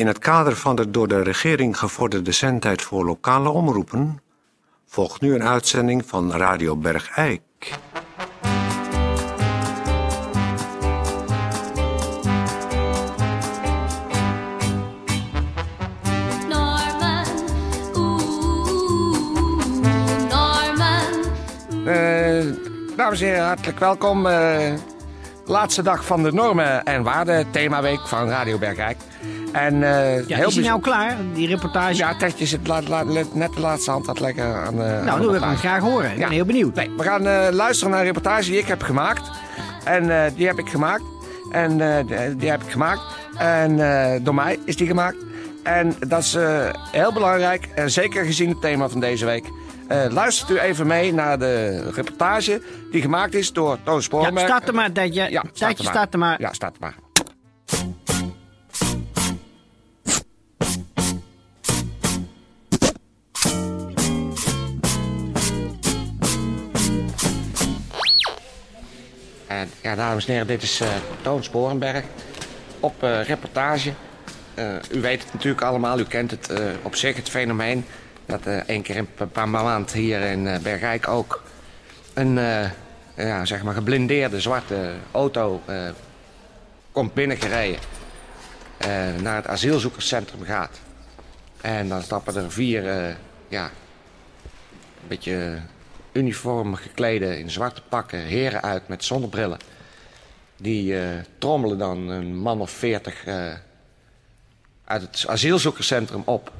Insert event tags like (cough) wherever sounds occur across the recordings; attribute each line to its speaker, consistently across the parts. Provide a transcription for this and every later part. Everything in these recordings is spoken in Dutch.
Speaker 1: In het kader van de door de regering gevorderde zendtijd voor lokale omroepen volgt nu een uitzending van Radio Bergijk.
Speaker 2: Norman.
Speaker 3: Eh, dames en heren, hartelijk welkom. Eh, laatste dag van de normen en waarden themaweek van Radio Bergrijk. En eh,
Speaker 4: Ja,
Speaker 3: heel
Speaker 4: is hij nou klaar, die reportage?
Speaker 3: Ja, Tertje zit la- net de laatste hand aan het leggen aan de aan
Speaker 4: nou, dan wil ik hem graag horen. Ik
Speaker 3: Ja.
Speaker 4: ben heel benieuwd.
Speaker 3: Nee, we gaan eh, luisteren naar een reportage die ik heb gemaakt. En eh, die heb ik gemaakt. En die- heb ik gemaakt. En door mij is die gemaakt. En dat is heel belangrijk. En zeker gezien het thema van deze week. Luistert u even mee naar de reportage die gemaakt is door Toon
Speaker 4: Ja,
Speaker 3: Sporenberg.
Speaker 4: start er maar, Tijdje.
Speaker 3: Ja,
Speaker 4: start er maar.
Speaker 3: Ja, start er maar. Ja, dames en heren, dit is eh Toon Sporenberg op eh, reportage. Eh, u weet het natuurlijk allemaal, u kent het op zich, het fenomeen... dat één keer in een paar maand hier in Bergijk ook... een ja, zeg maar geblindeerde zwarte auto komt binnengereden... naar het asielzoekerscentrum gaat. En dan stappen er vier, ja, een beetje uniform geklede in zwarte pakken heren uit met zonnebrillen. Die eh, trommelen dan een man of veertig eh, uit het asielzoekerscentrum op.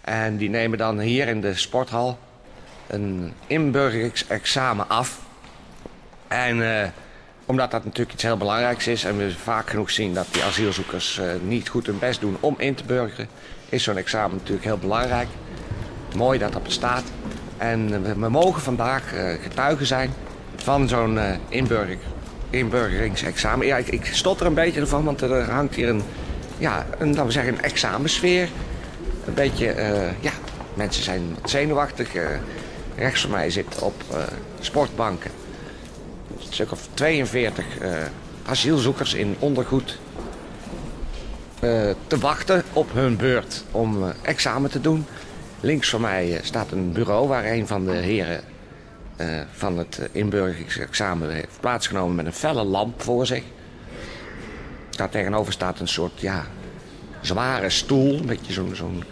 Speaker 3: En die nemen dan hier in de sporthal een inburgeringsexamen af. En eh, omdat dat natuurlijk iets heel belangrijks is en we vaak genoeg zien dat die asielzoekers niet goed hun best doen om in te burgeren, is zo'n examen natuurlijk heel belangrijk. Mooi dat dat bestaat. En we, mogen vandaag getuigen zijn van zo'n eh, inburger, inburgeringsexamen. Ja, ik, ik stotter een beetje ervan, want er hangt hier een, ja, een, laten we zeggen, een examensfeer. Een beetje, eh, ja, mensen zijn wat zenuwachtig. eh. rechts van mij zit op eh, sportbanken een stuk of 42 eh, asielzoekers in ondergoed te wachten op hun beurt om examen te doen. Links van mij staat een bureau waar een van de heren eh, van het eh, inburgeringsexamen heeft plaatsgenomen met een felle lamp voor zich. Daar tegenover staat een soort ja, zware stoel, een beetje zo'n zo'n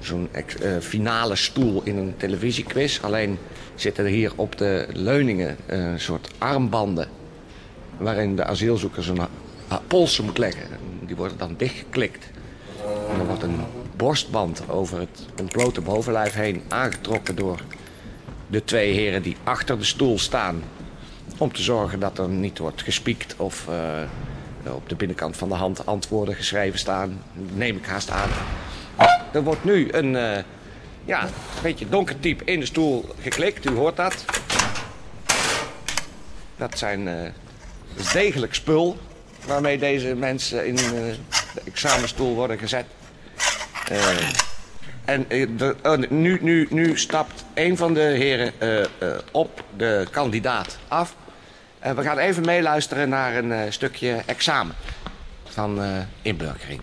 Speaker 3: zo'n ex- eh, finale stoel in een televisiequiz. Alleen zitten er hier op de leuningen een soort armbanden... waarin de asielzoeker zijn polsen moet leggen. En Die worden dan dichtgeklikt. En er wordt een borstband over het ontblote bovenlijf heen aangetrokken door de twee heren die achter de stoel staan. Om te zorgen dat er niet wordt gespiekt of eh, op de binnenkant van de hand antwoorden geschreven staan. Neem ik haast aan. Er wordt nu een eh, ja, beetje donker type in de stoel geklikt. U hoort dat. Dat zijn eh, degelijk spul waarmee deze mensen in de examenstoel worden gezet. En eh, de- oh, nu, nu, nu stapt een van de heren eh, eh, op de kandidaat af. En we gaan even meeluisteren naar een eh, stukje examen van eh, inburgering.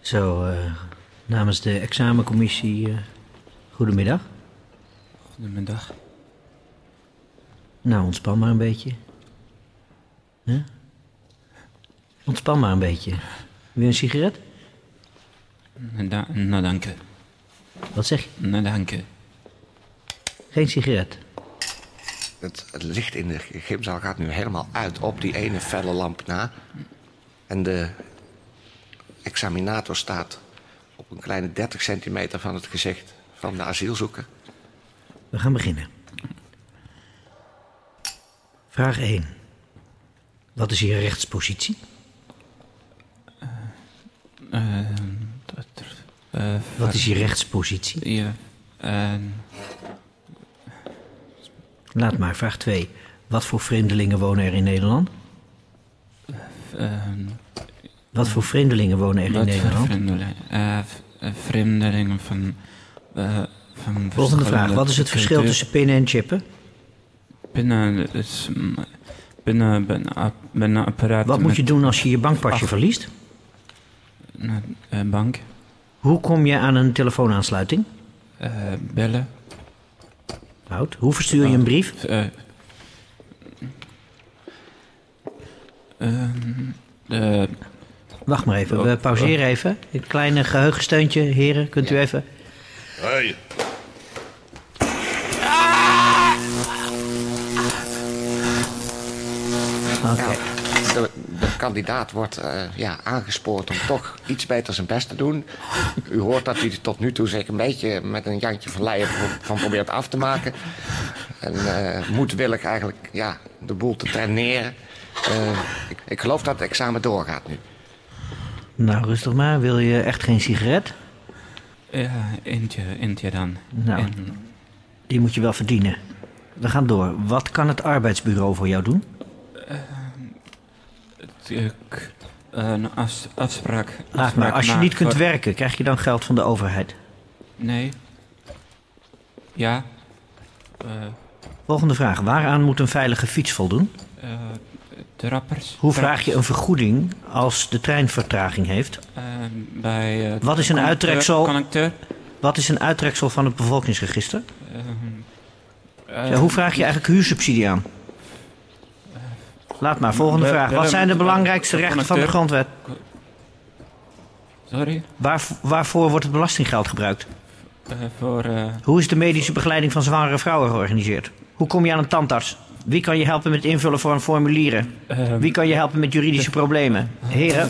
Speaker 4: Zo, eh, namens de examencommissie, eh, goedemiddag.
Speaker 5: Goedemiddag.
Speaker 4: Nou, ontspan maar een beetje. Huh? Ontspan maar een beetje. Wil je een sigaret?
Speaker 5: Nou, da- nou, dank u.
Speaker 4: Wat zeg je?
Speaker 5: Nou, dank u.
Speaker 4: Geen sigaret.
Speaker 3: Het, het licht in de gymzaal gaat nu helemaal uit op die ene felle lamp na. En de examinator staat op een kleine 30 centimeter van het gezicht van de asielzoeker.
Speaker 4: We gaan beginnen. Vraag 1. Wat is je rechtspositie?
Speaker 5: Eh, dat er- eh,
Speaker 4: Wat is je rechtspositie?
Speaker 5: Ja, eh,
Speaker 4: Laat maar, vraag 2. Wat voor vreemdelingen wonen er in Nederland?
Speaker 5: eh,
Speaker 4: Wat voor vreemdelingen wonen er in Nederland?
Speaker 5: vreemdelingen? Eh, eh, vreemdelingen van... eh, van
Speaker 4: Volgende vraag. Wat is het verschil tussen pinnen en chippen?
Speaker 5: Pinnen is... binnen, binnen, apparaat.
Speaker 4: Wat moet je doen als je je bankpasje verliest?
Speaker 5: Een eh, bank.
Speaker 4: Hoe kom je aan een telefoonaansluiting?
Speaker 5: eh, bellen.
Speaker 4: Hout. Hoe verstuur je een brief?
Speaker 5: eh, ehm, de,
Speaker 4: Wacht maar even, we pauzeren even. Een kleine geheugensteuntje, heren. Kunt u even... Oké.
Speaker 3: De, de kandidaat wordt eh, ja, aangespoord om toch iets beter zijn best te doen. U hoort dat hij tot nu toe zich een beetje met een Jantje van Leijen pro- van probeert af te maken. En eh moedwillig eigenlijk ja, de boel te traineren. Eh, ik, ik geloof dat het examen doorgaat nu.
Speaker 4: Nou, rustig maar. Wil je echt geen sigaret?
Speaker 5: ja, eentje, eentje dan.
Speaker 4: Nou.
Speaker 5: En,
Speaker 4: Die moet je wel verdienen. We gaan door. Wat kan het arbeidsbureau voor jou doen?
Speaker 5: Ik, een afs- afspraak.
Speaker 4: Laat maar. Als je niet kunt
Speaker 5: voor-
Speaker 4: werken, krijg je dan geld van de overheid.
Speaker 5: Nee. Ja. Eh,
Speaker 4: Volgende vraag. Waaraan moet een veilige fiets voldoen?
Speaker 5: eh, trappers.
Speaker 4: Hoe vraag je een vergoeding als de trein vertraging heeft?
Speaker 5: Eh, bij, eh,
Speaker 4: Wat is een uittreksel?
Speaker 5: Connecteur.
Speaker 4: Wat is een uittreksel van het bevolkingsregister?
Speaker 5: Eh,
Speaker 4: Ja, hoe vraag je eigenlijk huursubsidie aan? Laat maar, volgende vraag. Wat zijn de belangrijkste rechten van de grondwet?
Speaker 5: Sorry.
Speaker 4: Waar, waarvoor wordt het belastinggeld gebruikt?
Speaker 5: Eh, voor... eh,
Speaker 4: Hoe is de medische begeleiding van zwangere vrouwen georganiseerd? Hoe kom je aan een tandarts? Wie kan je helpen met invullen van formulieren?
Speaker 5: eh,
Speaker 4: Wie kan je helpen met juridische (laughs) problemen? Heren.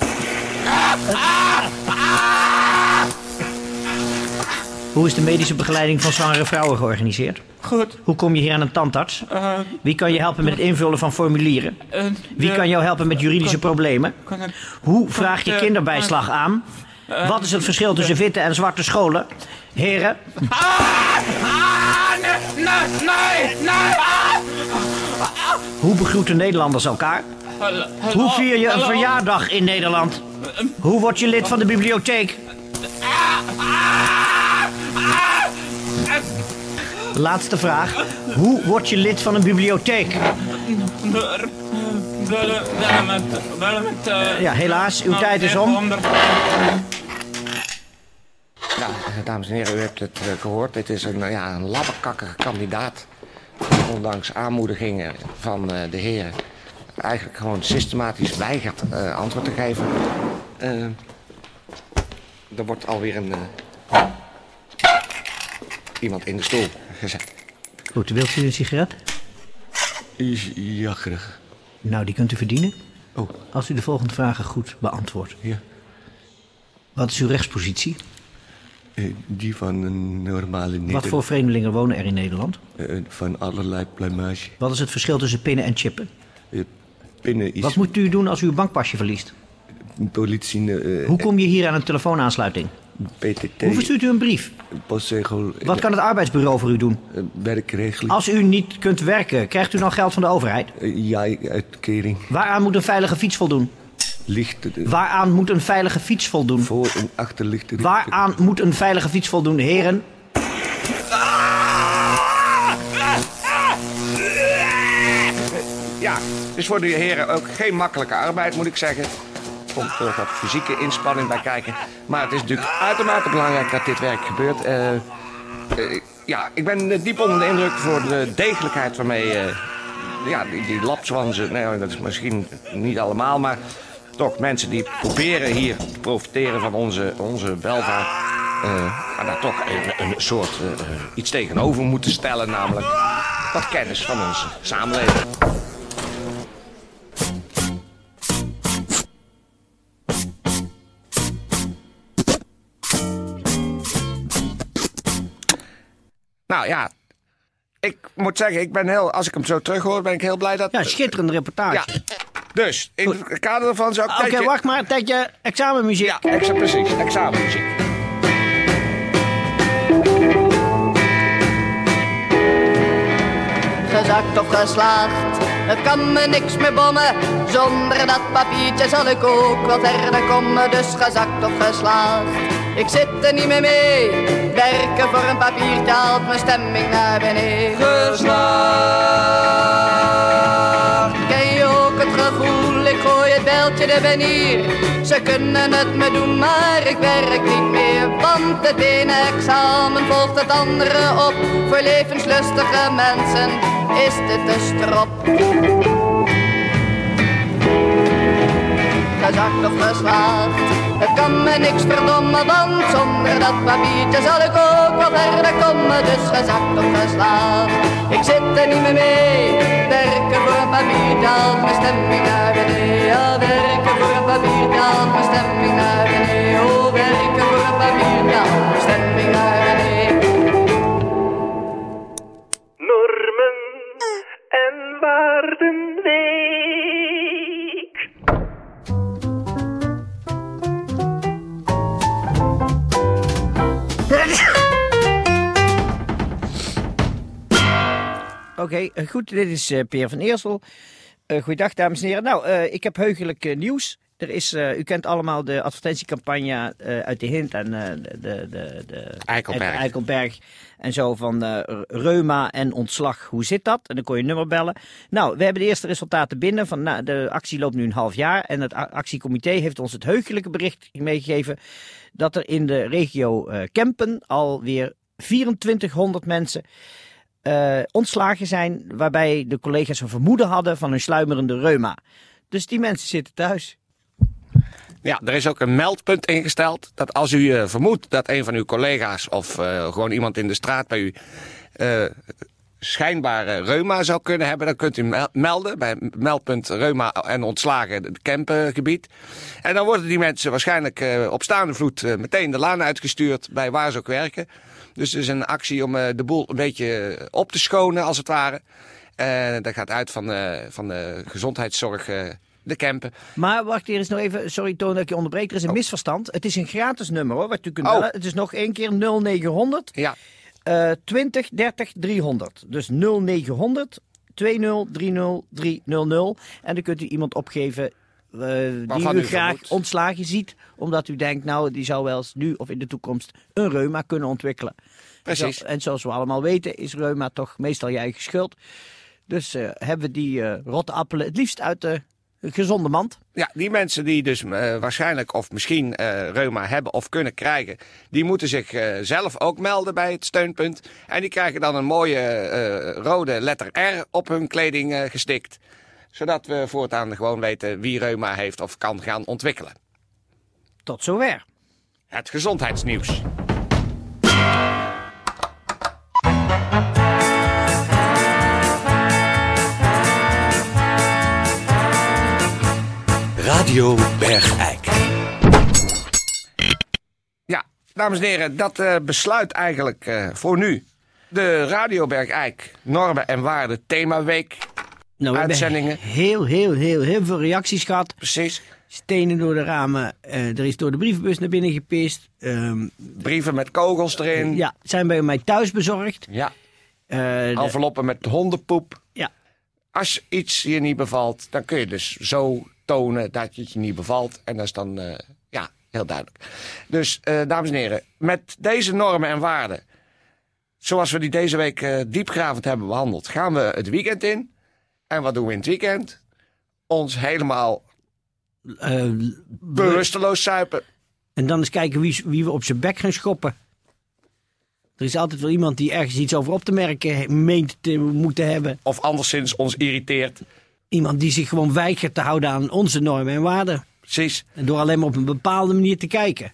Speaker 4: Hoe is de medische begeleiding van zwangere vrouwen georganiseerd?
Speaker 5: Goed.
Speaker 4: Hoe kom je hier aan een tandarts?
Speaker 5: Eh,
Speaker 4: Wie kan je helpen met het invullen van formulieren?
Speaker 5: eh,
Speaker 4: Wie kan jou helpen met juridische problemen? Hoe vraag je
Speaker 5: Eh,
Speaker 4: kinderbijslag aan? Wat is het verschil tussen witte en zwarte scholen? Heren, hoe begroeten Nederlanders elkaar? Hoe vier je een verjaardag in Nederland? Hoe word je lid van de bibliotheek? Laatste vraag. Hoe word je lid van een bibliotheek? Ja, helaas, uw tijd is om.
Speaker 3: Eh, dames en heren, u hebt het eh, gehoord. Dit is een, ja, een kandidaat. Ondanks aanmoedigingen van eh, de heren... eigenlijk gewoon systematisch weigert eh, antwoord te geven. Er wordt alweer een... iemand in de stoel gezet.
Speaker 4: Goed, wilt u een sigaret?
Speaker 1: Ja, graag.
Speaker 4: Nou, die kunt u verdienen.
Speaker 1: Oh,
Speaker 4: Als u de volgende vragen goed beantwoordt.
Speaker 1: ja.
Speaker 4: Wat is uw rechtspositie?
Speaker 1: Eh, Die van een normale
Speaker 4: Wat
Speaker 1: Neder...
Speaker 4: voor vreemdelingen wonen er in Nederland?
Speaker 1: eh, van allerlei plumage.
Speaker 4: Wat is het verschil tussen pinnen en chippen?
Speaker 1: Eh, Binnen is
Speaker 4: Wat moet u doen als u uw bankpasje verliest?
Speaker 1: politie... eh,
Speaker 4: Hoe kom je hier aan een telefoonaansluiting?
Speaker 1: PTT...
Speaker 4: Hoe verstuurt u een brief?
Speaker 1: Postzegel...
Speaker 4: Wat kan het arbeidsbureau voor u doen?
Speaker 1: eh, Werkregeling...
Speaker 4: Als u niet kunt werken, krijgt u dan geld van de overheid?
Speaker 1: eh, Ja-uitkering.
Speaker 4: Waaraan moet een veilige fiets voldoen?
Speaker 1: Licht...
Speaker 4: Waaraan moet een veilige fiets voldoen?
Speaker 1: Voor- en achterlicht...
Speaker 4: Waaraan moet een veilige fiets voldoen, heren?
Speaker 3: Ja, het is voor de heren ook geen makkelijke arbeid, moet ik zeggen. Komt er wat fysieke inspanning bij kijken. Maar het is natuurlijk uitermate belangrijk dat dit werk gebeurt. Eh, eh, ja, ik ben eh, diep onder de indruk voor de degelijkheid waarmee... eh, ja, die, die lapzwanzen, nou, dat is misschien niet allemaal, maar toch mensen die proberen hier te profiteren van onze, onze welvaart. eh, maar daar toch een, een soort eh, eh, iets tegenover moeten stellen, namelijk wat kennis van onze samenleving. Nou ja, ik moet zeggen, ik ben heel, als ik hem zo terughoor, ben ik heel blij dat.
Speaker 4: Ja, schitterende reportage.
Speaker 3: Ja. Dus, in het kader daarvan zou ik.
Speaker 4: Oké,
Speaker 3: tijdje-
Speaker 4: wacht maar, een tijdje examenmuziek.
Speaker 3: Ja, exa, precies, examenmuziek.
Speaker 6: gezakt of geslaagd. Het kan me niks meer bommen, zonder dat papiertje zal ik ook wel verder komen. Dus gezakt of geslaagd, ik zit er niet meer mee. Werken voor een papiertje haalt mijn stemming naar beneden. Geslaagd, ken je dit beltje de benier. Ze kunnen het me doen, maar ik werk niet meer. Want het ene examen volgt het andere op. Voor levenslustige mensen is dit de strop. Gezakt of geslaagd. Het kan me niks verdommen, want zonder dat papiertje zal ik ook wel verder komen. Dus gezakt of geslaagd. Ik zit er niet meer mee. Werken voor een papiertje mijn stemming naar beneden. Ja, werken voor een papiertje mijn stemming naar.
Speaker 4: Goed. Dit is eh, Peer van Eersel. Eh goeiedag, dames en heren. Nou, eh, ik heb heugelijk eh, nieuws. Er is, eh, u kent allemaal de advertentiecampagne eh, uit de Hint en eh, de, de, de, de
Speaker 3: Eikelberg.
Speaker 4: Eikelberg en zo van eh, reuma en ontslag. Hoe zit dat? En dan kon je een nummer bellen. Nou, we hebben de eerste resultaten binnen. Van, nou, de actie loopt nu een half jaar en het actiecomité heeft ons het heugelijke bericht meegegeven dat er in de regio eh, Kempen alweer 2400 mensen eh, ontslagen zijn, waarbij de collega's een vermoeden hadden van een sluimerende reuma. Dus die mensen zitten thuis.
Speaker 3: Ja, er is ook een meldpunt ingesteld. Dat als u eh, vermoedt dat een van uw collega's of eh, gewoon iemand in de straat bij u schijnbare reuma zou kunnen hebben, dan kunt u mel- melden bij meldpunt reuma en ontslagen het Kempengebied. En dan worden die mensen waarschijnlijk op staande vloed meteen de laan uitgestuurd bij waar ze ook werken. Dus het is een actie om eh, de boel een beetje op te schonen als het ware. Eh, dat gaat uit van, eh, van de gezondheidszorg eh, de Kempen.
Speaker 4: Maar wacht hier eens nog even. Sorry Toon dat ik je onderbreek. Er is een misverstand. Het is een gratis nummer hoor, wat u kunt
Speaker 3: Oh.
Speaker 4: bellen. Het is nog één keer 0900
Speaker 3: Ja,
Speaker 4: eh 20 30 300. Dus 0900 20 30 300. En dan kunt u iemand opgeven eh, die
Speaker 3: Waarvan
Speaker 4: u graag ontslagen ziet. Omdat u denkt, nou die zou wel eens nu of in de toekomst een reuma kunnen ontwikkelen.
Speaker 3: Precies.
Speaker 4: En zoals we allemaal weten is reuma toch meestal je eigen schuld. Dus eh, hebben we die eh rotte appelen het liefst uit de gezonde mand.
Speaker 3: Ja, die mensen die dus eh, waarschijnlijk of misschien eh, reuma hebben of kunnen krijgen, die moeten zich eh, zelf ook melden bij het steunpunt. En die krijgen dan een mooie eh, rode letter R op hun kleding eh, gestikt. Zodat we voortaan gewoon weten wie reuma heeft of kan gaan ontwikkelen.
Speaker 4: Tot zover.
Speaker 3: Het gezondheidsnieuws.
Speaker 7: Radio Bergijk.
Speaker 3: Ja, dames en heren, dat eh, besluit eigenlijk eh, voor nu de Radio Bergijk Normen en Waarden Themaweek.
Speaker 4: Nou, we
Speaker 3: Uitzendingen.
Speaker 4: heel, heel, heel, heel veel reacties gehad.
Speaker 3: Precies.
Speaker 4: Stenen door de ramen. eh, er is door de brievenbus naar binnen gepist. Ehm,
Speaker 3: Brieven met kogels erin.
Speaker 4: ja, zijn bij mij thuis bezorgd.
Speaker 3: Ja.
Speaker 4: Eh, de-
Speaker 3: Enveloppen met hondenpoep.
Speaker 4: ja,
Speaker 3: Als iets je niet bevalt, dan kun je dus zo tonen dat het je niet bevalt. En dat is dan, eh, ja, heel duidelijk. Dus, dames en heren, met deze normen en waarden, zoals we die deze week diepgravend hebben behandeld, gaan we het weekend in. En wat doen we in het weekend? Ons helemaal
Speaker 4: eh,
Speaker 3: bewusteloos zuipen.
Speaker 4: en dan eens kijken wie, wie we op zijn bek gaan schoppen. Er is altijd wel iemand die ergens iets over op te merken meent te moeten hebben.
Speaker 3: Of anderszins ons irriteert.
Speaker 4: Iemand die zich gewoon weigert te houden aan onze normen en waarden.
Speaker 3: Precies.
Speaker 4: En door alleen maar op een bepaalde manier te kijken.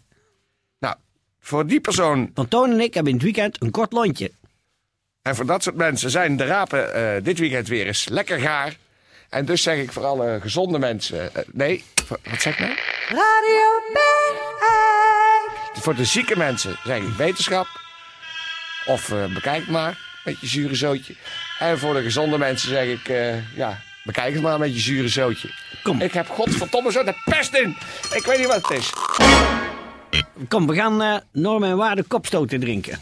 Speaker 3: Nou, voor die persoon
Speaker 4: Want Toon en ik hebben in het weekend een kort lontje.
Speaker 3: En voor dat soort mensen zijn de rapen eh, dit weekend weer eens lekker gaar. En dus zeg ik voor alle gezonde mensen. eh, nee, voor- wat zeg ik nou?
Speaker 6: Radio Bergijk.
Speaker 3: Voor de zieke mensen zeg ik wetenschap. Of eh, bekijk het maar met je zure zootje. En voor de gezonde mensen zeg ik, eh, ja, bekijk het maar met je zure zootje.
Speaker 4: Kom.
Speaker 3: Ik heb godverdomme zo de pest in. Ik weet niet wat het is.
Speaker 4: Kom, we gaan eh normen en waarden kopstoten drinken.